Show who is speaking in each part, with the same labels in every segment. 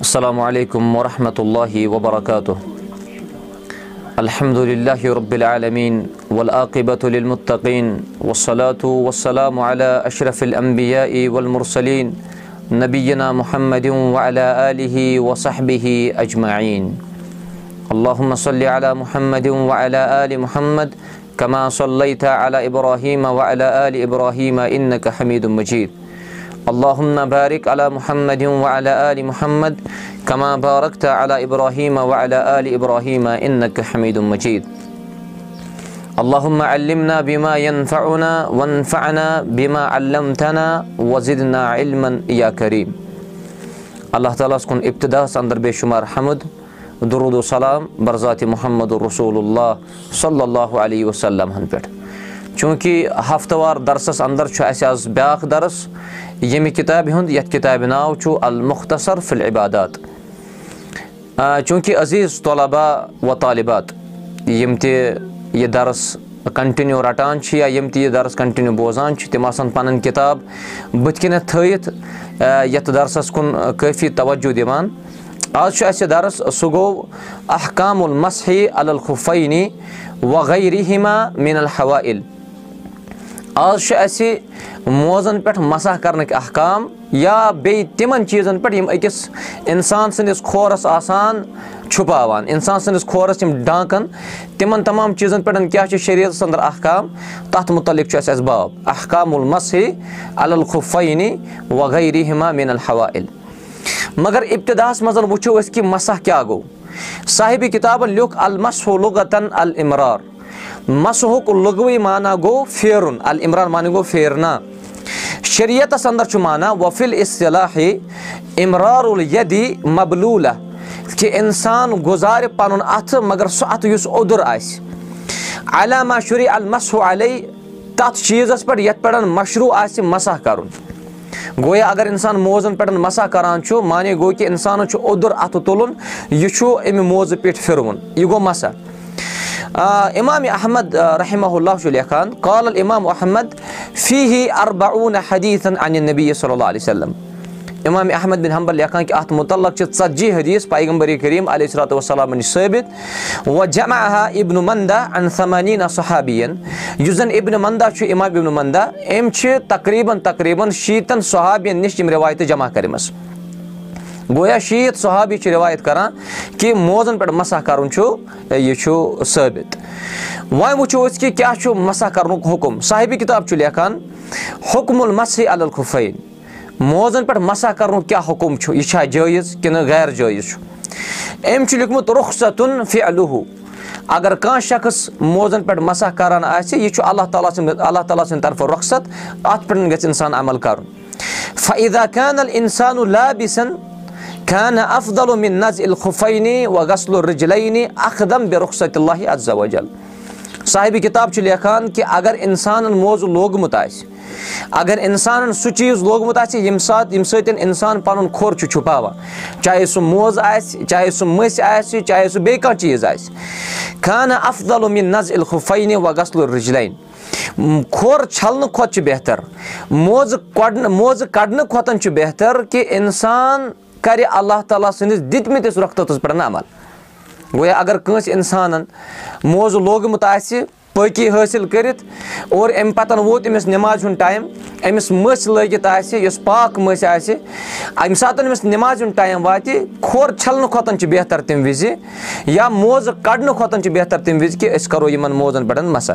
Speaker 1: السلام عليكم ورحمة الله وبركاته الحمد لله رب العالمين والآقبة للمتقين والصلاة والسلام على أشرف الأنبياء والمرسلين نبينا محمد وعلى آله وصحبه أجمعين اللهم صل على محمد وعلى آل محمد كما صليت على إبراهيم وعلى آل إبراهيم إنك حميد مجيد اللهم بارك على محمد وعلى آل محمد كما باركت على إبراهيم وعلى آل إبراهيم إنك حميد مجيد اللهم علمنا بما ينفعنا وانفعنا بما علمتنا وزدنا علما يا كريم اللہ تعالیٰ ہس کُن ابتداس اندر بے شُمار حمد درود السلام برزات محمد رسول اللہ صلی اللہ علیہ وسلم ہن پٮ۪ٹھ چوٗنٛکہِ ہفتہٕ وار درسَس اندر چھُ اَسہِ آز بیٛاکھ درس ییٚمہِ کِتابہِ ہُنٛد یَتھ کِتابہِ ناو چھُ المختصر فِل عبادات چوٗنٛکہِ عزیٖز طلبا و طالِبات یِم تہِ یہِ درس کَنٹِنیوٗ رَٹان چھِ یا یِم تہِ یہِ درس کَنٹِنیوٗ بوزان چھِ تِم آسان پَنٕنۍ کِتاب بٕتھِ کَنٮ۪تھ تھٲیِتھ یَتھ درسَس کُن کٲفی تَوجوٗ دِوان آز چھُ اَسہِ درس سُہ گوٚو احکام المصحی الخفعینی وغیرہما مِن الحوائل آز چھُ اَسہِ موزن پٮ۪ٹھ مسح کرنٕکۍ احکام یا بیٚیہِ تِمن چیٖزن پٮ۪ٹھ یِم أکِس اِنسان سٕنٛدِس کھورس آسان چھُپاوان اِنسان سٕنٛدِس کھورس یِم ڈانٛکان تِمن تمام چیٖزن پٮ۪ٹھ کیاہ چھُ شریٖرس انٛدر احکام؟ تَتھ مُتعلِق چھُ اَسہِ اَسہِ باب احکام المصحی الخفعینی وغیرہما مِن الحوائل۔ مگر ابتِداہس منٛز وٕچھو أسۍ کہِ مسح کیاہ گوٚو۔ صاحبِ کِتابن لیوٚکھ المسح لُغتن المرار مسحُک لُغوٕے معنا گوٚو پھیرُن المران معنے گوٚو پھیرنا شریعتس انٛدر چھُ مانا وفِل اِمرار الدی مبلوٗلہ کہِ اِنسان گُزارِ پنُن اَتھٕ مگر سُہ اَتھٕ یُس اوٚدُر آسہِ علاما شُری المسح علی تتھ چیٖزس پٮ۪ٹھ یتھ پٮ۪ٹھ مشروٗ آسہِ مسح کرُن گویا اگر اِنسان موزن پٮ۪ٹھ مسح کران چھُ مانے گوٚو کہِ اِنسانس چھُ اوٚدُر اَتھٕ تُلُن یہِ چھُ امہِ موزٕ پیٚٹھۍ پھِروُن یہِ گوٚو مسح اِمام احمد رحمہ اللہ چھُ لیکھان قال الامام احمد فی ہی اربعوٗن حدیٖثن انہِ نبی صلی اللہ علیہ وسلم اِمام احمد بِن حمبل لیکھان کہِ اَتھ مُتعلق چھِ ژَتجی حدیٖث پیغمبر کریٖم علیہ صلاتُ وسلامن نِش ثٲبِت وۄنۍ جمع ہا اِبنہٕ مندا انصمانیٖنا صحابین یُس زن اِبنہِ مندا چھُ اِمام ابنہٕ مندا أمۍ چھِ تقریٖبن تقریٖبن شیٖتن صحابین نِش یِم رِوایتہٕ جمع کٔرمٕژ گویا شیٖت صحابی چھِ رِوایت کران کہِ موزن پٮ۪ٹھ مسح کرُن چھُ یہِ چھُ ثٲبِت وۄنۍ وٕچھو أسۍ کہِ کیاہ چھُ مسح کرنُک حُکُم۔ صاحبِ کِتاب چھُ لیکھان حُکم المصحی الخفعین موزن پٮ۪ٹھ مسح کرنُک کیاہ حُکُم چھُ؟ یہِ چھا جٲیِز کِنہٕ غیر جٲیِز چھُ؟ أمۍ چھُ لیوٗکھمُت رُخصتُن فی الہوٗ اگر کانٛہہ شخص موزن پٮ۪ٹھ مسح کران آسہِ یہِ چھُ اللہ تعالیٰ سٕنٛدِ اللہ تعالیٰ سٕنٛدِ طرفہٕ رۄخصت اتھ پٮ۪ٹھ گژھِ انسان عمل کرُن۔ فعدا خان السان لابِسن خانہ افدل نظ الخفعینی و غسل الرجلعینی اخدم بے رخصت اللہ افضل صاحبِ کِتاب چھُ لیکھان کہِ اگر اِنسانن موزٕ لوگمُت آسہِ اگر اِنسانن سُہ چیٖز لوگمُت آسہِ ییٚمہِ ساتہٕ ییٚمہِ سۭتۍ اِنسان پنُن کھۄر چھُ چھُپاوان چاہے سُہ موزٕ آسہِ چاہے سُہ مٔسۍ آسہِ چاہے سُہ بیٚیہِ کانٛہہ چیٖز آسہِ خانہ افدل نظ الخفعینی و غسل الرجلعین کھۄر چھلنہٕ کھۄتہٕ چھُ بہتر. موزٕ کۄڈنہٕ موزٕ کڑنہٕ کھۄتہٕ چھُ بہتر کہِ اِنسان کرِ اللہ تعالیٰ سٕنٛدِس دِتمٕتِس رۄختَس پٮ۪ٹھ عمل گویا اگر کٲنٛسہِ اِنسانن موزٕ لوگمُت آسہِ پٲقی حٲصِل کٔرِتھ اور اَمہِ پَتہٕ ووت أمِس نٮ۪مازِ ہُنٛد ٹایم أمِس مٔسۍ لٲگِتھ آسہِ یۄس پاک مٔسۍ آسہِ اَمہِ ساتہٕ أمِس نٮ۪مازِ ہُنٛد ٹایم واتہِ کھۄر چھلنہٕ کھۄتہٕ چھُ بہتر تَمہِ وِزِ یا موزٕ کَڑنہٕ کھۄتہٕ چھُ بہتر تَمہِ وِزِ کہِ أسۍ کَرو یِمن موزن پٮ۪ٹھ مسا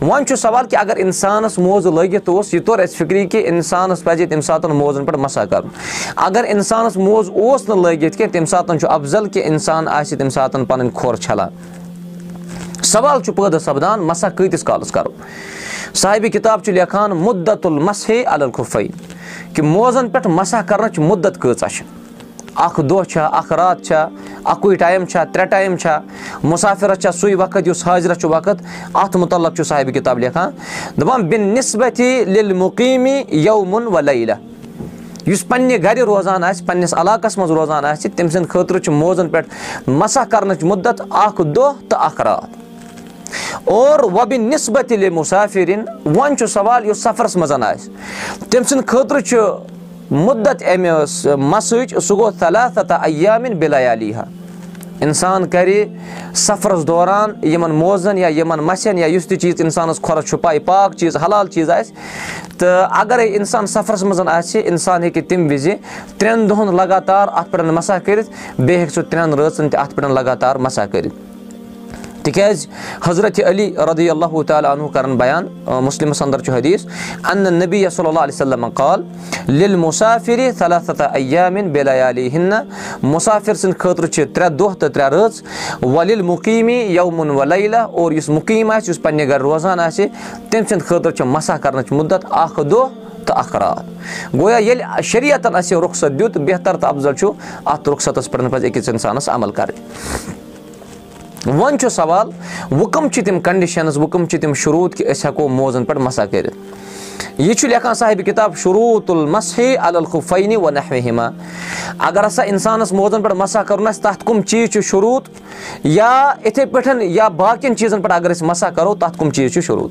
Speaker 1: وۄنۍ چھُ سوال کہِ اگر اِنسانس موزٕ لٲگِتھ اوس یہِ توٚر اَسہِ فِکری کہِ اِنسانس پزِ تَمہِ ساتہٕ موزن پٮ۪ٹھ مسا کرُن۔ اگر اِنسانس موزٕ اوس نہٕ لٲگِتھ کینٛہہ تَمہِ ساتہٕ چھُ افضل کہِ اِنسان آسہِ تَمہِ ساتہٕ پنٕنۍ کھۄر چھلان۔ سوال چھُ پٲدٕ سپدان مسا کۭتِس کالس کرو؟ صاحبِ کِتاب چھُ لیکھان مُدت المسے الخفعین کہِ موزن پٮ۪ٹھ مسا کرنٕچ مُدت کۭژاہ چھِ اَکھ دۄہ چھا اَکھ رات چھا اَکُے ٹایم چھا ترٛےٚ ٹایم چھا مُسافِرَس چھا سُے وقت یُس حاضرَس چھُ وقت اَتھ مُتعلق چھُ صاحبہِ کِتاب لیکھان دَپان بِن نِسبتی لِل مُقیٖمی یومُن ولیلہ یُس پنٛنہِ گَرِ روزان آسہِ پنٛنِس علاقَس منٛز روزان آسہِ تٔمۍ سٕنٛدِ خٲطرٕ چھُ موزَن پٮ۪ٹھ مَسح کَرنٕچ مُدت اَکھ دۄہ تہٕ اَکھ رات۔ اور وۄبہِ نِسبت ییٚلہِ مُسافِریٖن وۄنۍ چھُ سوال یُس سفرَس منٛز آسہِ۔ تٔمۍ سٕنٛدِ خٲطرٕ چھُ مُدت اَمہِ مَسٕچ سُہ گوٚو صلاتہ عیامِن بِلیالیٖہا اِنسان کَرِ سفرَس دوران یِمَن موزَن یا یِمَن مَسٮ۪ن یا یُس تہِ چیٖز اِنسانَس کھۄرَس چھُ پَے پاک چیٖز حلال چیٖز آسہِ تہٕ اَگرَے اِنسان سفرَس منٛز آسہِ اِنسان ہیٚکہِ تَمہِ وِزِ ترٛٮ۪ن دۄہَن لگاتار اَتھ پٮ۪ٹھ مَسا کٔرِتھ بیٚیہِ ہیٚکہِ سُہ ترٛٮ۪ن رٲژَن تہِ اَتھ پٮ۪ٹھ لگاتار مَسا کٔرِتھ تِکیازِ حضرتِ علی رضی اللہُ تعالیٰ عنہ کَران بیان مُسلِمَس اَندَر چھُ حدیٖث اَنہٕ نبی صلی اللہ علیہ وسلم کال لِل مُسافِر صلاتہ عیامِن بِلیالی ہِنہ مُسافِر سٕنٛدِ خٲطرٕ چھِ ترٛےٚ دۄہ تہٕ ترٛےٚ رٲژ وَلِل مُقیٖمی یومُن ولیلہ اور یُس مُقیٖم آسہِ یُس پنٛنہِ گَرِ روزان آسہِ تٔمۍ سٕنٛدِ خٲطرٕ چھِ مَسا کَرنٕچ مُدت اَکھ دۄہ تہٕ اَکھ رات گویا ییٚلہِ شریعتَن اَسہِ رۄخصت دیُت بہتر تہٕ اَفضل چھُ اَتھ رۄخصتَس پٮ۪ٹھ پَزِ أکِس اِنسانَس عمل کَرٕنۍ وۄنۍ چھُ سوال وۄنۍ کٕم چھِ تِم کَنڈِشَنٕز وۄنۍ کٕم چھِ تِم شروٗط کہِ أسۍ ہٮ۪کو موزَن پٮ۪ٹھ مَسا کٔرِتھ. یہِ چھُ لیکھان صاحبہِ کِتاب شروٗط المسے الخُفینی و نحوِما اگر ہسا اِنسانَس موزَن پٮ۪ٹھ مَسا کَرُن آسہِ تَتھ کٕم چیٖز چھُ شروٗط یا یِتھَے پٲٹھۍ یا باقٕیَن چیٖزَن پٮ۪ٹھ اگر أسۍ مَسا کَرو تَتھ کٕم چیٖز چھُ شروٗط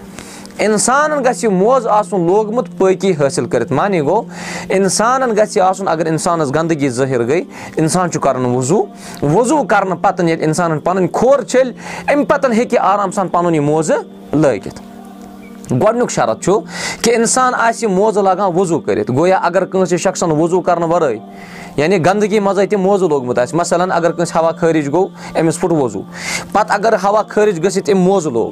Speaker 1: اِنسانَن گژھِ یہِ موزٕ آسُن لوگمُت پٲقی حٲصِل کٔرِتھ۔ معنی گوٚو اِنسانَن گژھِ یہِ آسُن اگر اِنسانَس گنٛدگی ظٲہِر گٔے اِنسان چھُ کَرُن وضوٗ۔ وضوٗ کَرنہٕ پَتہٕ ییٚلہِ اِنسانَن پَنٕنۍ کھۄر چھٔلۍ اَمہِ پَتہٕ ہیٚکہِ یہِ آرام سان پَنُن یہِ موزٕ لٲگِتھ۔ گۄڈنیُک شرط چھُ کہِ اِنسان آسہِ یہِ موزٕ لاگان وضوٗ کٔرِتھ۔ گویا اگر کٲنٛسہِ شخصن وضوٗ کَرنہٕ وَرٲے یعنی گنٛدگی منٛزٕے تہِ موزٕ لوگمُت آسہِ مثلاً اگر کٲنٛسہِ ہوا خٲرِج گوٚو أمِس پھُٹ وضوٗ۔ پَتہٕ اگر ہوا خٲرِج گٔژھِتھ أمۍ موزٕ لوگ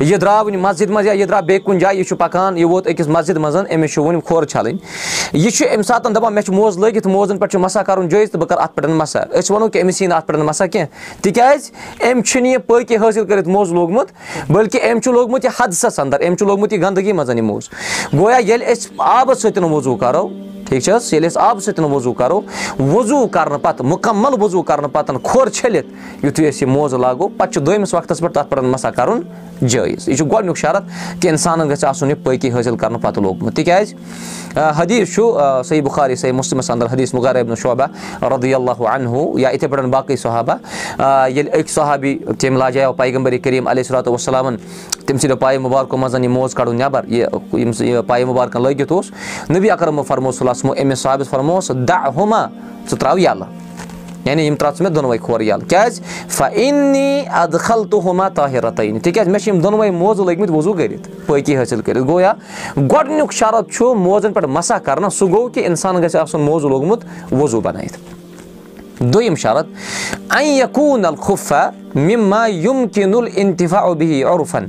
Speaker 1: یہِ درٛاو وٕنہِ مَسجِد منٛز یا یہِ درٛاو بیٚیہِ کُنہِ جایہِ یہِ چھُ پَکان یہِ ووت أکِس مَسجِد منٛز أمِس چھُ وٕنہِ کھۄر چھَلٕنۍ یہِ چھُ اَمہِ ساتہٕ دَپان مےٚ چھُ موزٕ لٲگِتھ موزَن پٮ۪ٹھ چھُ مَسا کَرُن جٲیِز تہٕ بہٕ کَرٕ اَتھ پٮ۪ٹھ مَسا. أسۍ وَنو کہِ أمِس یی نہٕ اَتھ پٮ۪ٹھ مَسا کیٚنٛہہ تِکیازِ أمۍ چھُنہٕ یہِ پٲقی حٲصِل کٔرِتھ موزٕ لوگمُت بٔلکہِ أمۍ چھُ لوگمُت یہِ حدسَس اَندَر أمۍ چھُ لوگمُت یہِ گنٛدگی منٛز یہِ موزٕ. گویا ییٚلہِ أسۍ آبَس سۭتۍ وضوٗ کَرو ٹھیٖک چھِ حظ ییٚلہِ أسۍ آبہٕ سۭتۍ وضوٗ کَرو وضوٗ کَرنہٕ پَتہٕ مُکمل وضوٗ کَرنہٕ پَتہٕ کھۄر چھٔلِتھ یُتھُے أسۍ یہِ موزٕ لاگو. پَتہٕ چھُ دوٚیمِس وقتَس پٮ۪ٹھ تَتھ پٮ۪ٹھ مَسا کَرُن جٲیِز. یہِ چھُ گۄڈنیُک شرط کہِ اِنسانَن گژھِ آسُن یہِ پٲقی حٲصِل کَرنہٕ پَتہٕ لوگمُت تِکیازِ حدیٖث چھُ صحیح بُخاری صحیح مُسلِمَس اَندَر حدیٖث مُغرب شوبہ رضی اللہُ اَنہوٗ یا یِتھَے پٲٹھۍ باقٕے صحابہ ییٚلہِ أکۍ صحابی تٔمۍ لاجیو پیغمبری کریٖم علیہ صلاتُ وسلامَن تٔمۍ سٕنٛدیو پایہِ مُبارکو منٛز یہِ موزٕ کَڑُن نٮ۪بر یہِ یہِ پایہِ مُبارکَن لٲگِتھ اوس نبی اکرمو فرمو صلیٰ سُمو أمِس صابِس فرموس دَ ہُما ژٕ ترٛاو یَلہٕ یعنی یِم ترٛاو ژٕ مےٚ دۄنوَے کھۄر یَلہٕ کیٛازِ؟ فنی اَدٕ خل تہٕ ہُما طاہِرتعٲنی تِکیٛازِ مےٚ چھِ یِم دۄنوَے موزٕ لٲگۍمٕتۍ وضوٗ کٔرِتھ پٲقی حٲصِل کٔرِتھ گویا گۄڈنیُک شرط چھُ موزَن پٮ۪ٹھ مَسا کَرنہٕ سُہ گوٚو کہِ اِنسان گژھِ آسُن موزٕ لوگمُت وضوٗ بَنٲیِتھ دوٚیِم شرط اَن یقوٗن الخُفا مِما یُم کِنُل اِنتِفا اوبی عرفن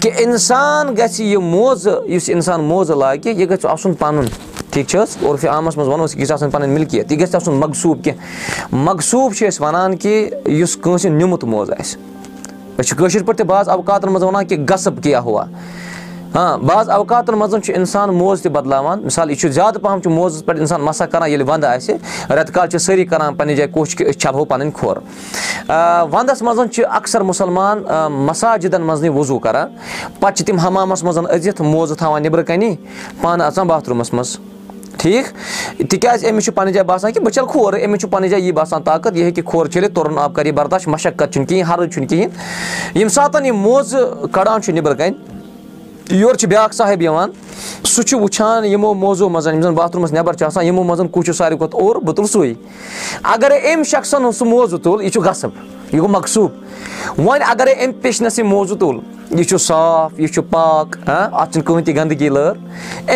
Speaker 1: کہِ اِنسان گژھِ یہِ موزٕ یُس اِنسان موزٕ لاگہِ یہِ گژھِ آسُن پَنُن ٹھیٖک چھِ حظ عرفہِ عامَس منٛز وَنو أسۍ یہِ گژھِ آسٕنۍ پَنٕنۍ مِلکِیت یہِ گژھِ آسُن مقصوٗب کینٛہہ مقصوٗب چھِ أسۍ وَنان کہِ یُس کٲنٛسہِ نیُمُت موزٕ آسہِ أسۍ چھِ کٲشِر پٲٹھۍ تہِ بعض اوقاتَن منٛز وَنان کہِ گَصٕب کیٛاہ ہوا ہاں بعض اوقاتَن منٛز چھُ اِنسان موزٕ تہِ بَدلاوان مِثال یہِ چھُ زیادٕ پَہَم چھُ موزَس پٮ۪ٹھ اِنسان مَسا کَران ییٚلہِ وَندٕ آسہِ رٮ۪تہٕ کالہِ چھِ سٲری کَران پنٛنہِ جایہِ کوٗشِش کہِ أسۍ چَلہو پَنٕنۍ کھۄر وَندَس منٛز چھِ اَکثر مُسلمان مَساجِدَن منٛز نٕے وضوٗ کَران پَتہٕ چھِ تِم ہَمامَس منٛز أژِتھ موزٕ تھاوان نیٚبرٕ کَنی پانہٕ اَژان باتھروٗمَس منٛز ٹھیٖک؟ تِکیازِ أمِس چھُ پَنٕنہِ جایہِ باسان کہِ بہٕ چھَلہٕ کھۄر أمِس چھُ پَنٕنہِ جایہِ یی باسان طاقت یہِ ہیٚکہِ کھۄر چھٔلِتھ تُرُن آب کَرِ یہِ برداش مَشقت چھُنہٕ کِہیٖنۍ ہرٕد چھُنہٕ کِہیٖنۍ۔ ییٚمہِ ساتہٕ یہِ موزٕ کَڑان چھُ نیٚبرٕ کَنہِ یورٕ چھُ بیٛاکھ صاحب یِوان سُہ چھُ وٕچھان یِمو موزو منٛز یِم زَن باتھروٗمَس نٮ۪بر چھِ آسان یِمو منٛز کُس چھُ ساروی کھۄتہٕ اوٚر بہٕ تُلہٕ سُے۔ اَگرے أمۍ شخصن ہُنٛد سُہ موزٕ تُل یہِ چھُ گژھب یہِ گوٚو مقصوٗب وۄنۍ اَگرے أمۍ پیشنَس یہِ موزٕ تُل یہِ چھُ صاف یہِ چھُ پاک اَتھ چھُنہٕ کٕہٕنۍ تہِ گنٛدگی لٲر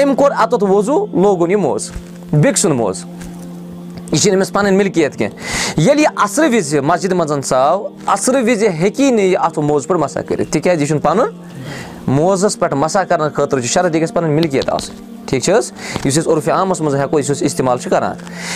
Speaker 1: أمۍ کوٚر اَتَتھ وضوٗ لوگُن یہِ موزٕ بیٚکہِ سُنٛد موزٕ یہِ چھِنہٕ أمِس پَنٕنۍ مِلکِیت کیٚنٛہہ ییٚلہِ یہِ اَثرٕ وِزِ مَسجِد منٛز ژاو اَثرٕ وِزِ ہیٚکی نہٕ یہِ اَتھ موزٕ پٮ۪ٹھ مَسا کٔرِتھ تِکیازِ یہِ چھُنہٕ پَنُن موزَس پٮ۪ٹھ مَسا کَرنہٕ خٲطرٕ چھِ شرط یہِ گژھِ پَنٕنۍ مِلکِیت آسٕنۍ ٹھیٖک چھِ حظ یُس أسۍ عرفہِ عامَس منٛز ہٮ۪کو یُس أسۍ اِستعمال چھِ کَران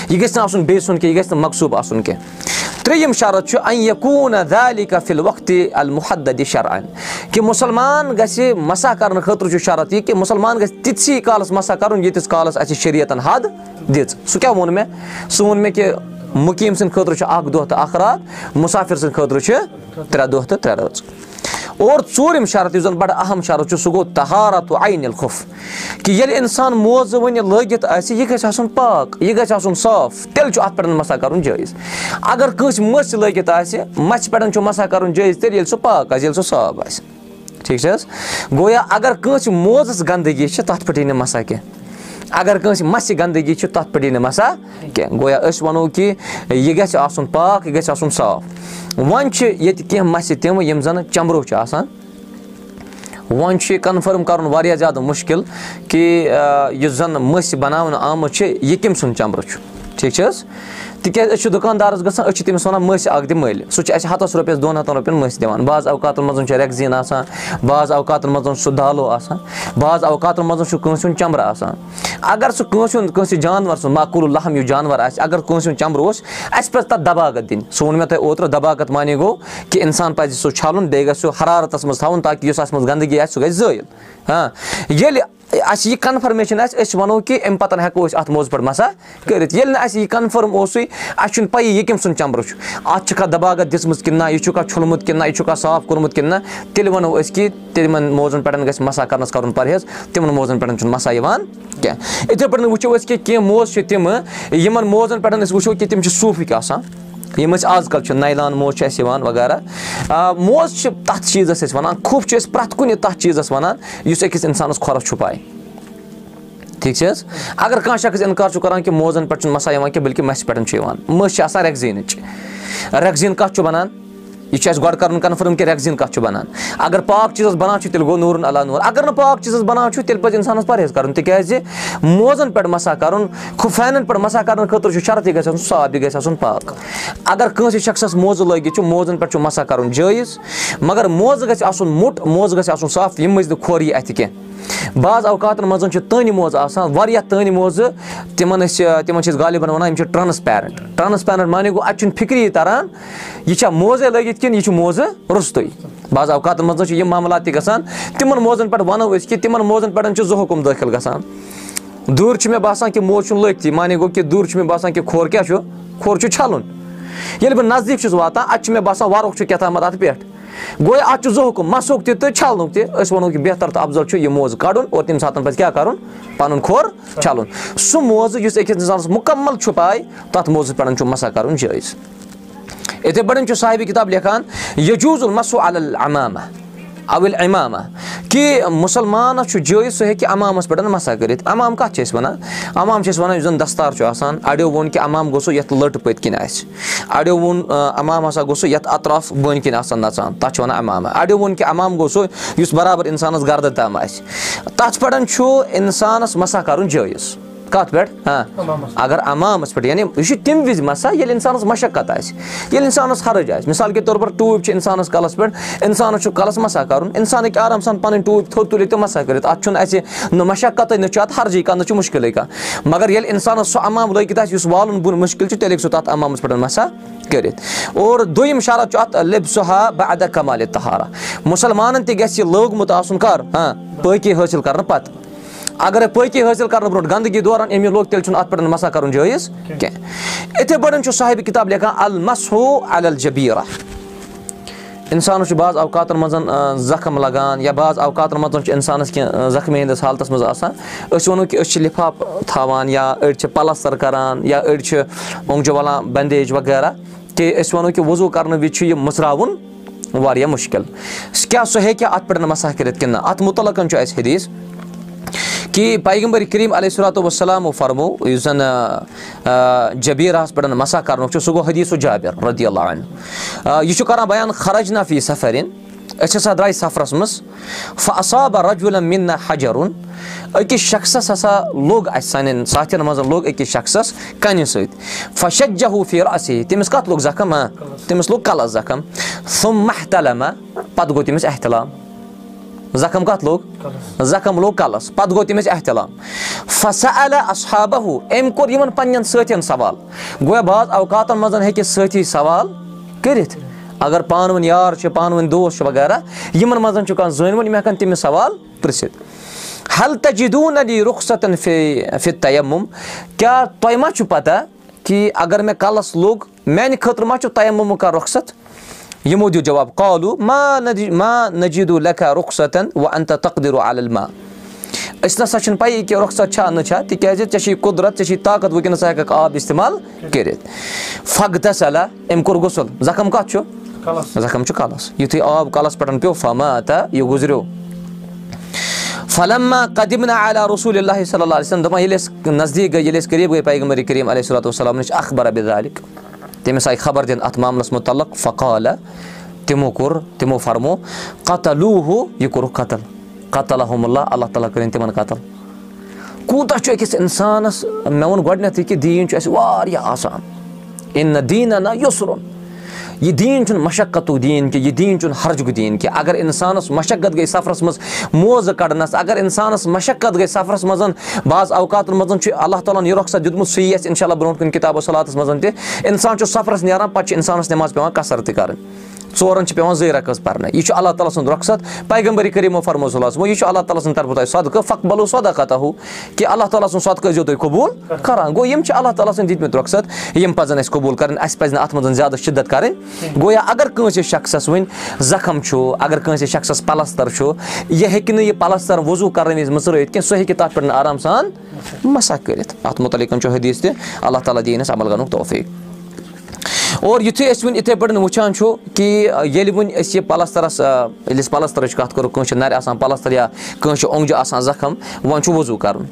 Speaker 1: یہِ گژھِ نہٕ آسُن بیٚیہِ سُنٛد کینٛہہ یہِ گژھِ نہٕ مقصوٗب آسُن کینٛہہ ترٛیٚیِم شرط چھُ اَیقوٗن دالی کفِل وقتِ المحدِ شران کہِ مُسلمان گژھِ مَسا کَرنہٕ خٲطرٕ چھُ شرط یہِ کہِ مُسلمان گژھِ تِتسٕے کالَس مَسا کَرُن ییٖتِس کالَس اَسہِ شریعتَن حد دِژ سُہ کیٛاہ ووٚن مےٚ سُہ ووٚن مےٚ کہِ مُقیٖم سٕنٛدِ خٲطرٕ چھُ اَکھ دۄہ تہٕ اَکھ راتھ مُسافِر سٕنٛدِ خٲطرٕ چھِ ترٛےٚ دۄہ تہٕ ترٛےٚ رٲژ اور ژوٗرِم شرط یُس زَن بَڑٕ اہم شرط چھُ سُہ گوٚو تہارت عینِل خوف کہِ ییٚلہِ اِنسان موزٕ وٕنہِ لٲگِتھ آسہِ یہِ گژھِ آسُن پاک یہِ گژھِ آسُن صاف تیٚلہِ چھُ اَتھ پٮ۪ٹھ مَسا کَرُن جٲیِز۔ اگر کٲنٛسہِ مٔژھ لٲگِتھ آسہِ مَژھِ پٮ۪ٹھ چھُ مَسا کَرُن جٲیِز تیٚلہِ ییٚلہِ سُہ پاک آسہِ ییٚلہِ سُہ صاف آسہِ۔ ٹھیٖک چھِ حظ؟ گویا اگر کٲنٛسہِ موزَس گنٛدگی چھِ تَتھ پٮ۪ٹھ یی نہٕ مَسا کینٛہہ اگر کٲنٛسہِ مَسہِ گنٛدگی چھِ تَتھ پٮ۪ٹھ یی نہٕ مَسا کینٛہہ۔ گویا أسۍ وَنو کہِ یہِ گژھِ آسُن پاک یہِ گژھِ آسُن صاف۔ وۄنۍ چھِ ییٚتہِ کینٛہہ مَسہِ تِم یِم زَن چَمبرو چھِ آسان۔ وۄنۍ چھُ یہِ کَنفٲرٕم کَرُن واریاہ زیادٕ مُشکِل کہِ یُس زَن مٔسۍ بَناونہٕ آمٕژ چھِ یہِ کٔمۍ سُنٛد چَمبرٕ چھُ؟ ٹھیٖک چھِ حظ تِکیازِ أسۍ چھِ دُکاندارَس گژھان أسۍ چھِ تٔمِس وَنان مٔسۍ اَکھ دِ مٔلۍ۔ سُہ چھُ اَسہِ ہَتَس رۄپیَس دۄن ہَتَن رۄپیَن مٔسۍ دِوان۔ بعض اوقاتَن منٛز چھُ رٮ۪کزیٖن آسان بعض اوقاتَن منٛز سُہ دالو آسان بعض اوقاتَن منٛز چھُ کٲنٛسہِ ہُنٛد چَمبرٕ آسان۔ اگر سُہ کٲنٛسہِ ہُنٛد کٲنٛسہِ جانوَر سُنٛد ماکوٗل لحم یُس جانوَر آسہِ اگر کٲنٛسہِ ہُنٛد چَمبرٕ اوس اَسہِ پَزِ تَتھ دَباگت دِنۍ۔ سُہ ووٚن مےٚ تۄہہِ اوترٕ دَباگت معنی گوٚو کہِ اِنسان پَزِ سُہ چھَلُن بیٚیہِ گژھِ سُہ حرارتَس منٛز تھاوُن تاکہِ یُس اَتھ منٛز گنٛدگی آسہِ سُہ گژھِ زٲیِل۔ ہاں ییٚلہِ اَسہِ یہِ کَنفٔرمیشَن آسہِ أسۍ وَنو کہِ اَمہِ پَتہٕ ہٮ۪کو أسۍ اَتھ موزٕ پٮ۪ٹھ مَسا کٔرِتھ۔ ییٚلہِ نہٕ اَسہِ یہِ کَنفٲرٕم اوسُے اَسہِ چھُنہٕ پَیی یہِ کٔمۍ سُنٛد چَمبرٕ چھُ اَتھ چھِکھا دَباگت دِژمٕژ کِنہٕ نہ یہِ چھُکھا چھوٚلمُت کِنہٕ نہ یہِ چھُکھا صاف کوٚرمُت کِنہٕ نہ تیٚلہِ وَنو أسۍ کہِ تِمَن موزَن پٮ۪ٹھ گژھِ مَسا کَرنَس کَرُن پَرہیز تِمَن موزَن پٮ۪ٹھ چھُنہٕ مَسا یِوان کینٛہہ یِتھَے پٲٹھۍ وٕچھو أسۍ کہِ کینٛہہ موزٕ چھِ تِمہٕ یِمَن موزَن پٮ۪ٹھ أسۍ وٕچھو کہِ تِم چھِ صوٗفٕکۍ آسان یِم أسۍ آزکَل چھِ نایلان موزٕ چھِ اَسہِ یِوان وغیرہ موزٕ چھِ تَتھ چیٖزَس أسۍ وَنان کھوٚف چھِ أسۍ پرٛٮ۪تھ کُنہِ تَتھ چیٖزَس وَنان یُس أکِس اِنسانَس کھۄرَس چھُپاے ٹھیٖک چھِ حظ؟ اگر کانٛہہ شخص اِنکار چھُ کَران کہِ موزَن پٮ۪ٹھ چھُنہٕ مَسا یِوان کینٛہہ بٔلکہِ مَسہِ پٮ۪ٹھ چھُ یِوان۔ مٔسۍ چھِ آسان رٮ۪کزیٖنٕچ رٮ۪کزیٖن کَتھ چھُ بَنان؟ یہِ چھُ اَسہِ گۄڈٕ کَرُن کَنفٲرٕم کہِ رٮ۪کزیٖن کَتھ چھُ بَنان۔ اگر پاک چیٖزَس بَنان چھُ تیٚلہِ گوٚو نوٗرُن علا نوٗر۔ اگر نہٕ پاک چیٖزَس بَنان چھُ تیٚلہِ پَزِ اِنسانَس پرہیز کَرُن۔ تِکیازِ موزَن پٮ۪ٹھ مَسا کَرُن فینَن پٮ۪ٹھ مَسا کَرنہٕ خٲطرٕ چھُ شرط یہِ گژھِ آسُن صاف یہِ گژھِ آسُن پاک۔ اگر کٲنٛسہِ شخصَس موزٕ لٲگِتھ چھُ موزَن پٮ۪ٹھ چھُ مَسا کَرُن جٲیِز۔ مگر موزٕ گژھِ آسُن موٚٹ موزٕ گژھِ آسُن صاف یِم مٔنٛزۍ نہٕ کھۄر یی اَتھِ کینٛہہ بعض اوقاتَن منٛز چھِ تانہِ موزٕ آسان واریاہ تانہِ موزٕ تِمَن أسۍ تِمَن چھِ أسۍ غالِبَن وَنان یِم چھِ ٹرٛانٕسپیرَنٛٹ ٹرٛانٕسپیرَنٛٹ معنی گوٚو اَتہِ چھُنہٕ فِکری تَران یہِ چھا موزَے لٲگِتھ کِنہٕ یہِ چھُ موزٕ روٚستُے بعض اوقاتَن منٛز چھِ یِم معاملات تہِ گژھان تِمَن موزَن پٮ۪ٹھ وَنو أسۍ کہِ تِمَن موزَن پٮ۪ٹھ چھُ زٕ حُکُم دٲخِل گژھان. دوٗرِ چھُ مےٚ باسان کہِ موزٕ چھُنہٕ لٲگتھٕے معنی گوٚو کہِ دوٗرِ چھُ مےٚ باسان کہِ کھۄر کیٛاہ چھُ؟ کھۄر چھُ چھَلُن. ییٚلہِ بہٕ نزدیٖک چھُس واتان اَتہِ چھُ مےٚ باسان وَرُق چھُ کیٛاہ تامَتھ اَتھ پٮ۪ٹھ گوٚو اَتھ چھُ زٕ حُکُم مَسُک تہِ تہٕ چھَلنُک تہِ۔ أسۍ وَنو کہِ بہتر تہٕ اَفضل چھُ یہِ موزٕ کَڑُن اور تَمہِ ساتہٕ پَزِ کیٛاہ کَرُن؟ پَنُن کھۄر چھَلُن۔ سُہ موزٕ یُس أکِس اِنسانَس مُکمل چھُ پاے تَتھ موزٕ پٮ۪ٹھ چھُ مَسا کَرُن جٲیِز۔ یِتھَے پٲٹھۍ چھُ صاحبہِ کِتاب لیکھان اَوِل اِمامہ کہِ مُسلمانَس چھُ جٲیِز سُہ ہیٚکہِ اَمامَس پٮ۪ٹھ مَسا کٔرِتھ اَمام کَتھ چھِ أسۍ وَنان اَمام چھِ أسۍ وَنان یُس زَن دَستار چھُ آسان. اَڑیو ووٚن کہِ اَمام گوٚژھُ یَتھ لٔٹ پٔتۍ کِنۍ آسہِ اَڑیو ووٚن اَمام ہسا گوٚژھُ یَتھ اطراف بٔنۍ کِنۍ آسان نَژان تَتھ چھِ وَنان اَمامہ اَڑیو ووٚن کہِ اَمام سُہ یُس برابر اِنسانَس گردٕ تام آسہِ تَتھ پٮ۪ٹھ چھُ اِنسانَس مَسا کَرُن جٲیِز کَتھ پٮ۪ٹھ ہاں اگر اَمامَس پٮ۪ٹھ یعنی یہِ چھُ تَمہِ وِزِ مَسا ییٚلہِ اِنسانَس مَشقت آسہِ ییٚلہِ اِنسانَس حرج آسہِ مِثال کے طور پر ٹوٗپۍ چھِ اِنسانَس کَلَس پٮ۪ٹھ اِنسانَس چھُ کَلَس مَسا کَرُن اِنسان ہیٚکہِ آرام سان پَنٕنۍ ٹوٗپۍ تھوٚد تُلِتھ تہٕ مَسا کٔرِتھ اَتھ چھُنہٕ اَسہِ نہ مَشقتٕے نہ چھُ اَتھ حرجی کانٛہہ نہ چھُ مُشکِلٕے کانٛہہ مگر ییٚلہِ اِنسانَس سُہ اَمام لٲگِتھ آسہِ یُس والُن بۄن مُشکِل چھُ تیٚلہِ ہیٚکہِ سُہ تَتھ اَمامَس پٮ۪ٹھ مَسا کٔرِتھ اور دوٚیِم شرط چھُ اَتھ لِب سُہا بہ اَدا کمالہِ تہارا مُسلمانَن تہِ گژھِ یہِ لوگمُت آسُن کَر ہاں پٲقی حٲصِل کَرنہٕ پَتہٕ اَگرے پٲقی حٲصِل کَرنہٕ برونٛٹھ گنٛدگی دوران أمۍ یہِ لوگ تیٚلہِ چھُنہٕ اَتھ پٮ۪ٹھ مَسا کَرُن جٲیِز کینٛہہ یِتھَے پٲٹھۍ چھُ صاحبہِ کِتاب لیکھان المسو الجبیٖرا اِنسانَس چھُ بعض اوقاتَن منٛز زخم لگان یا بعض اوقاتَن منٛز چھُ اِنسانَس کینٛہہ زخمی ہِنٛدِس حالتَس منٛز آسان۔ أسۍ وَنو کہِ أسۍ چھِ لِفاف تھاوان یا أڑۍ چھِ پَلَستَر کَران یا أڑۍ چھِ اوٚنٛگجہِ وَلان بَندیج وغیرہ کہِ أسۍ وَنو کہِ وضوٗ کَرنہٕ وِزِ چھُ یہِ مٕژراوُن واریاہ مُشکِل۔ کیٛاہ سُہ ہیٚکہِ اَتھ پٮ۪ٹھ مَسا کٔرِتھ کِنہٕ نہ اَتھ مُتعلقَن چھُ اَسہِ حدیٖث کہِ پیغمبر کریٖم علیہ صلاتُ وسلامو فرمو یُس زَن جبیٖرَس پٮ۪ٹھ مَسا کَرنُک چھُ سُہ گوٚو حدیٖث جابِر رٔدی اللہ عن یہِ چھُ کَران بیان خرج نفی سفرِن أسۍ ہَسا درٛاے سفرَس منٛز فصابہ رجولہ مِنہ حجرُن أکِس شخصَس ہَسا لوٚگ اَسہِ سانٮ۪ن ساتھٮ۪ن منٛز لوٚگ أکِس شخصَس کَنہِ سۭتۍ فشجہوٗ فیٖر اَسے تٔمِس کَتھ لوٚگ زخم تٔمِس لوٚگ کَلَس زخم سُم محتلما پَتہٕ گوٚو تٔمِس احتِلام زخم کَتھ لوٚگ زخم لوٚگ کَلَس پَتہٕ گوٚو تٔمِس احتِلام فسا علیٰ اصحابہ أمۍ کوٚر یِمن پَنٕنٮ۪ن سٲتھٮ۪ن سوال گویا بعض اوقاتن منٛز ہیٚکہِ سٲتھی سوال کٔرِتھ اَگر پانہٕ ؤنۍ یار چھِ پانہٕ ؤنۍ دوس چھِ وغیرہ یِمن منٛز چھُ کانٛہہ زٲنۍ وول یِم ہٮ۪کن تٔمِس سوال پرژھِتھ ہل تجیٖدوٗن علی رُخصتن تیمُم کیٛاہ تۄہہِ ما چھُو پتہ کہِ اگر مےٚ کَلس لوٚگ میانہِ خٲطرٕ ما چھُ تیمُمُک کانٛہہ رۄخصت یِمو دیُت جواب کالوٗ ما ما نجیٖدوٗ لیکھا رُخصتن وَ اَنت تقدیٖرو علما أسۍ نسا چھِنہٕ پَیی کہِ رۄخصت چھا نہ چھا تِکیازِ ژےٚ چھِ قُدرت ژےٚ چھِ طاقت وٕنکیٚنس ژٕ ہٮ۪ککھ آب اِستعمال کٔرِتھ فخ صلح أمۍ کوٚر غسُل زخم کَتھ چھُ زخم چھُ کَلس یِتھُے آب کَلس پٮ۪ٹھ پیوٚو فما تہٕ یہِ گُزریو فلما قدمنا علیٰ رسوٗل اللہ صلی اللہ علیہ وسلم دَپان ییٚلہِ أسۍ نزدیٖک گٔے ییٚلہِ أسۍ قریٖب گٔے پیغمبر کریٖم علیہ صلاتُ وسلام نِش اخبر عبد عالِق تٔمِس آیہِ خبر دِنہٕ اَتھ معاملَس مُتعلق فقالہ تِمو کوٚر تِمو فرمو قتلوٗ یہِ کوٚرُکھ قتل قتل اللہ تعالیٰ کٔرِنۍ تِمن قتل. کوٗتاہ چھُ أکِس اِنسانَس مےٚ ووٚن گۄڈٕنیٚتھٕے کہِ دیٖن چھُ اَسہِ واریاہ آسان اِن نہ دیٖن نہ یُسرُن یہِ دیٖن چھُنہٕ مَشقتُک دیٖن کینٛہہ یہِ دیٖن چھُنہٕ ہرجُک دیٖن کینٛہہ۔ اگر اِنسانَس مَشقت گٔے سفرَس منٛز موزٕ کَڑنَس اگر اِنسانَس مَشقت گٔے سفرَس منٛز بعض اوقاتَن منٛز چھُ اللہ تعالیٰ ہَن یہِ رۄخصت دیُتمُت سُے یَژھِ اِنشاء اللہ برونٛٹھ کُن کِتابو صلاتَس منٛز تہِ۔ اِنسان چھُ سفرَس نیران پَتہٕ چھُ اِنسانَس نٮ۪ماز پٮ۪وان کثر تہِ کَرٕنۍ ژورَن چھِ پیٚوان زٕے رَقٕص پَرنہٕ یہِ چھُ اللہ تعالیٰ سُنٛد رۄخصت پیغمبٔری کٔرِمو فرمو صلاتَس منٛز یہِ چھُ اللہ تعالیٰ سٕنٛدِ طرفہٕ تۄہہِ صدقہٕ فق بلو سۄدا کَتھا ہُہ کہِ اللہ تعالیٰ سُنٛد صدقہٕ ٲسۍزیو تُہۍ قبوٗل کَران گوٚو یِم چھِ اللہ تعالیٰ سٕنٛدۍ دِتمٕتۍ رۄخصت یِم پَزَن اَسہِ قبوٗل کَرٕنۍ اَسہِ پَزِ نہٕ اَتھ منٛز زیادٕ شِدت کَرٕنۍ گویا اگر کٲنٛسہِ شخصَس وٕنۍ زخم چھُ اگر کٲنٛسہِ شخصَس پَلَستَر چھُ یہِ ہیٚکہِ نہٕ یہِ پَلَستَر وضوٗ کَرنہٕ وِزِ مٕژرٲیِتھ کینٛہہ سُہ ہیٚکہِ تَتھ پٮ۪ٹھ آرام سان مَسا کٔرِتھ اَتھ مُتعلِق چھُ حدیٖث تہِ اللہ تعالیٰ دِیِنۍ اَسہِ عمل کَرنُک توفیٖق اور یِتھُے أسۍ وٕنۍ یِتھَے پٲٹھۍ وٕچھان چھُ کہِ ییٚلہِ وٕنۍ أسۍ یہِ پَلَسترَس ییٚلہِ أسۍ پَلَسترٕچ کَتھ کَرو کٲنٛسہِ چھِ نَرِ آسان پَلَستَر یا کٲنٛسہِ چھُ اوٚنٛگجہِ آسان زخم وۄنۍ چھُ وضوٗ کَرُن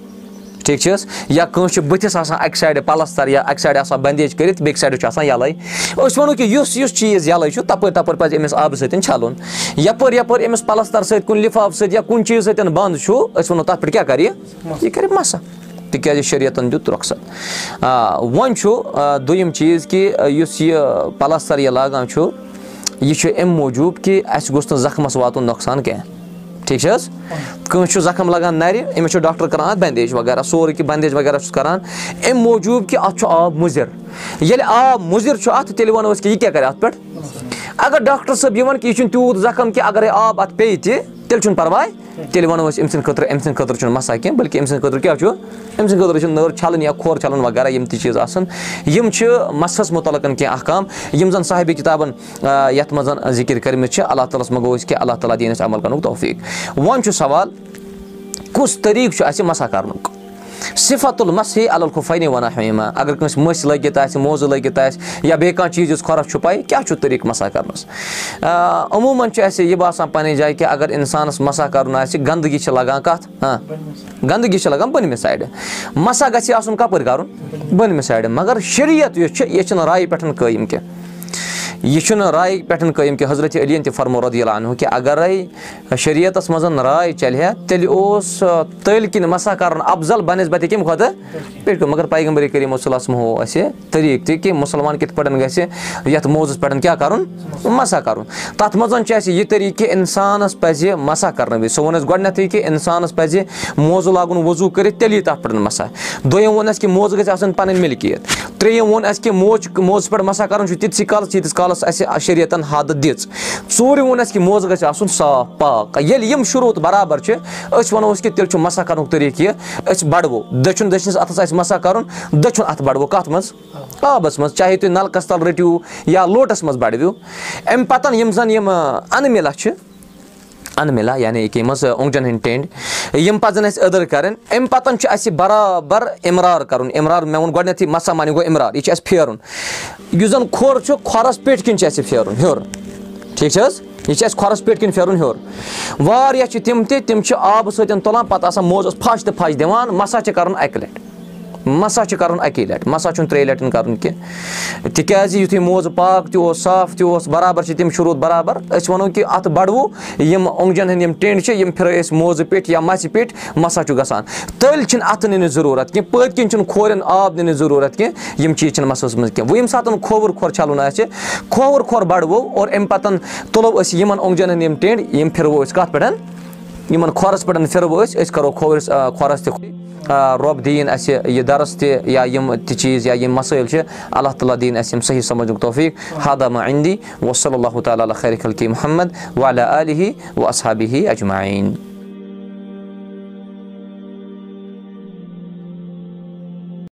Speaker 1: ٹھیٖک چھِ حظ یا کٲنٛسہِ چھُ بٕتھِس آسان اَکہِ سایڈٕ پَلَستَر یا اَکہِ سایڈٕ آسان بَندیج کٔرِتھ بیٚکہِ سایڈٕ چھُ آسان یَلَے أسۍ وَنو کہِ یُس یُس چیٖز یَلَے چھُ تَپٲرۍ تَپٲرۍ پَزِ أمِس آبہٕ سۭتۍ چھَلُن یَپٲرۍ یَپٲرۍ أمِس پَلَستَر سۭتۍ کُنہِ لِفاف سۭتۍ یا کُنہِ چیٖز سۭتۍ بنٛد چھُ أسۍ وَنو تَتھ پٮ۪ٹھ کیٛاہ کَرِ یہِ یہِ کَرِ مَسا تِکیازِ شریعتَن دیُت رۄخصت وۄنۍ چھُ دوٚیِم چیٖز کہِ یُس یہِ پَلَستَر یہِ لاگان چھُ یہِ چھُ اَمہِ موٗجوٗب کہِ اَسہِ گوٚژھ نہٕ زخمَس واتُن نۄقصان کینٛہہ ٹھیٖک چھِ حظ کٲنٛسہِ چھُ زخم لَگان نَرِ أمِس چھُ ڈاکٹر کَران اَتھ بَندیج وغیرہ سورُے کینٛہہ بَندیج وغیرہ چھُس کَران اَمہِ موٗجوٗب کہِ اَتھ چھُ آب مُضِر ییٚلہِ آب مُضِر چھُ اَتھ تیٚلہِ وَنو أسۍ کہِ یہِ کیٛاہ کَرِ اَتھ پٮ۪ٹھ اگر ڈاکٹر صٲب یِوان کہِ یہِ چھُنہٕ تیوٗت زخم کہِ اگرے آب اَتھ پیٚیہِ تہِ تیٚلہِ چھُنہٕ پَرواے تیٚلہِ وَنو أسۍ أمۍ سٕنٛدِ خٲطرٕ أمۍ سٕنٛدِ خٲطرٕ چھُنہٕ مَسا کینٛہہ بٔلکہِ أمۍ سٕنٛدِ خٲطرٕ کیٛاہ چھُ أمۍ سٕنٛدِ خٲطرٕ چھِ نٔر چھَلٕنۍ یا کھۄر چھَلُن وغیرہ یِم تہِ چیٖز آسان یِم چھِ مَسَس مُتعلق کینٛہہ احکام یِم زَن صاحبِ کِتابَن یَتھ منٛز ذِکِر کٔرمٕتۍ چھِ اللہ تعالیٰ ہَس منٛز گوٚو أسۍ کہِ اللہ تعالیٰ دِیِن اَسہِ عمل کَرنُک توفیٖق وۄنۍ چھُ سوال کُس طٔریٖقہٕ چھُ اَسہِ مَسا کَرنُک صِفت المسے الخُفانے وَنا ہیما اگر کٲنٛسہِ مٔسۍ لٲگِتھ آسہِ موزٕ لٲگِتھ آسہِ یا بیٚیہِ کانٛہہ چیٖز یُس کھۄرَس چھُ پَے کیٛاہ چھُ طٔریٖقہٕ مَسا کَرنَس عموٗماً چھُ اَسہِ یہِ باسان پَنٕنہِ جایہِ کہِ اگر اِنسانَس مَسا کَرُن آسہِ گنٛدگی چھِ لَگان کَتھ ہاں گنٛدگی چھِ لَگان؟ بٔنمہِ سایڈٕ مَسا گژھِ آسُن کَپٲرۍ کَرُن بٔنمہِ سایڈٕ مگر شریعت یُس چھُ یہِ چھُنہٕ رایہِ پٮ۪ٹھ قٲیِم کینٛہہ یہِ چھُنہٕ رایہِ پٮ۪ٹھ قٲیِم کہِ حضرت علیٖن تہِ فرمو رۄدیٖل اَنہو کہِ اَگرے شریعتَس منٛز راے چَلہِ ہا تیٚلہِ اوس تٔلۍ کِنۍ مَسا کَرُن اَفضل بَنسبَتہِ کَمہِ کھۄتہٕ پیٚٹھۍ مگر پیغمبٔری کٔرِم وصلس منٛز ہوو اَسہِ طٔریٖقہٕ تہِ کہِ مُسلمان کِتھ پٲٹھۍ گژھِ یَتھ موزَس پٮ۪ٹھ کیٛاہ کَرُن؟ مَسا کَرُن۔ تَتھ منٛز چھُ اَسہِ یہِ طٔریٖقہٕ کہِ اِنسانَس پَزِ مَسا کَرنہٕ وِزِ سُہ ووٚن اَسہِ گۄڈٕنیٚتھٕے کہِ اِنسانَس پَزِ موزٕ لاگُن وضوٗ کٔرِتھ تیٚلی تَتھ پٮ۪ٹھ مَسا۔ دوٚیِم ووٚن اَسہِ کہِ موزٕ گژھِ آسٕنۍ پَنٕنۍ مِلکِیت۔ ترٛیٚیِم ووٚن اَسہِ کہِ موزٕ موزٕ پٮ۪ٹھ مَسا کَرُن چھُ تِتسٕے کالَس ییٖتِس کالَس اَسہِ شریعتَن حد دِژ۔ ژوٗرِم ووٚن اَسہِ کہِ موزٕ گژھِ آسُن صاف پاک۔ ییٚلہِ یِم شروٗط بَرابَر چھِ أسۍ وَنو أسۍ کہِ تیٚلہِ چھُ مَسا کَرنُک طٔریٖقہٕ یہِ أسۍ بَڑوو۔ دٔچھُن دٔچھنِس اَتھَس آسہِ مَسا کَرُن دٔچھُن اَتھٕ بَڑوو کَتھ منٛز؟ آبَس منٛز چاہے تُہۍ نَلکَس تَل رٔٹِو یا لوٹَس منٛز بَڑوِو۔ اَمہِ پَتَن یِم زَن یِم اَنہٕ مِلا چھِ اَنہٕ مِلا یعنی کہِ یِم حظ اوٚنٛگجَن ہٕنٛدۍ ٹٮ۪نٛڈۍ یِم پَزَن اَسہِ أدٕر کَرٕنۍ اَمہِ پَتَن چھُ اَسہِ بَرابَر اِمرار کَرُن اِمرار مےٚ ووٚن گۄڈٕنٮ۪تھٕے مَسا معنی گوٚو اِمرار یہِ چھُ اَسہِ پھیرُن یُس زَن کھۄر چھُ کھۄرَس پیٚٹھۍ کِنۍ چھُ اَسہِ پھیرُن ہیوٚر ٹھیٖک چھِ حظ یہِ چھِ اَسہِ کھۄرَس پیٚٹھۍ کِنۍ پھیرُن ہیوٚر واریاہ چھِ تِم تہِ تِم چھِ آبہٕ سۭتۍ تُلان پَتہٕ آسان موزَس پھَش تہٕ پھَش دِوان مَسا چھِ کَرُن اَکہِ لَٹہِ مَسا چھُ کَرُن اَکی لَٹہِ مَسا چھُنہٕ ترٛیٚیہِ لَٹہِ کَرُن کینٛہہ تِکیازِ یِتھُے موزٕ پاک تہِ اوس صاف تہِ اوس بَرابَر چھِ تِم شروٗط بَرابَر أسۍ وَنو کہِ اَتھ بَڑوو یِم اوٚنٛگجَن ہٕنٛدۍ یِم ٹٮ۪نٛڈ چھِ یِم پھِرٲے أسۍ موزٕ پیٚٹھۍ یا مَسہِ پیٚٹھۍ مَسا چھُ گژھان تٔلۍ چھِنہٕ اَتھٕ نِنٕچ ضروٗرت کینٛہہ پٔتۍ کِنۍ چھُنہٕ کھورٮ۪ن آب نِنٕچ ضروٗرت کینٛہہ یِم چیٖز چھِنہٕ مَسَس منٛز کینٛہہ وۄنۍ ییٚمہِ ساتہٕ کھووُر کھۄر چھَلُن آسہِ کھووُر کھۄر بَڑوو اور اَمہِ پَتہٕ تُلو أسۍ یِمَن اوٚنٛگجَن ہٕنٛدۍ یِم ٹٮ۪نٛڈ یِم پھِرو أسۍ کَتھ پٮ۪ٹھ یِمن کھۄرَس پٮ۪ٹھ پھِرو أسۍ أسۍ کَرو کھوورِس کھۄرَس تہِ رۄب دِیِن اَسہِ یہِ دَرس تہِ یا یِم تہِ چیٖز یا یِم مَسٲیِل چھِ اللہ تعالیٰ دِیِن اَسہِ یِم صحیح سَمجُک توفیٖق ہادامہ اِندی وصلی اللہُ تعالیٰ خیر خلقی محمد ولیٰ علیہِ و اصحابہِ اجمعیٖن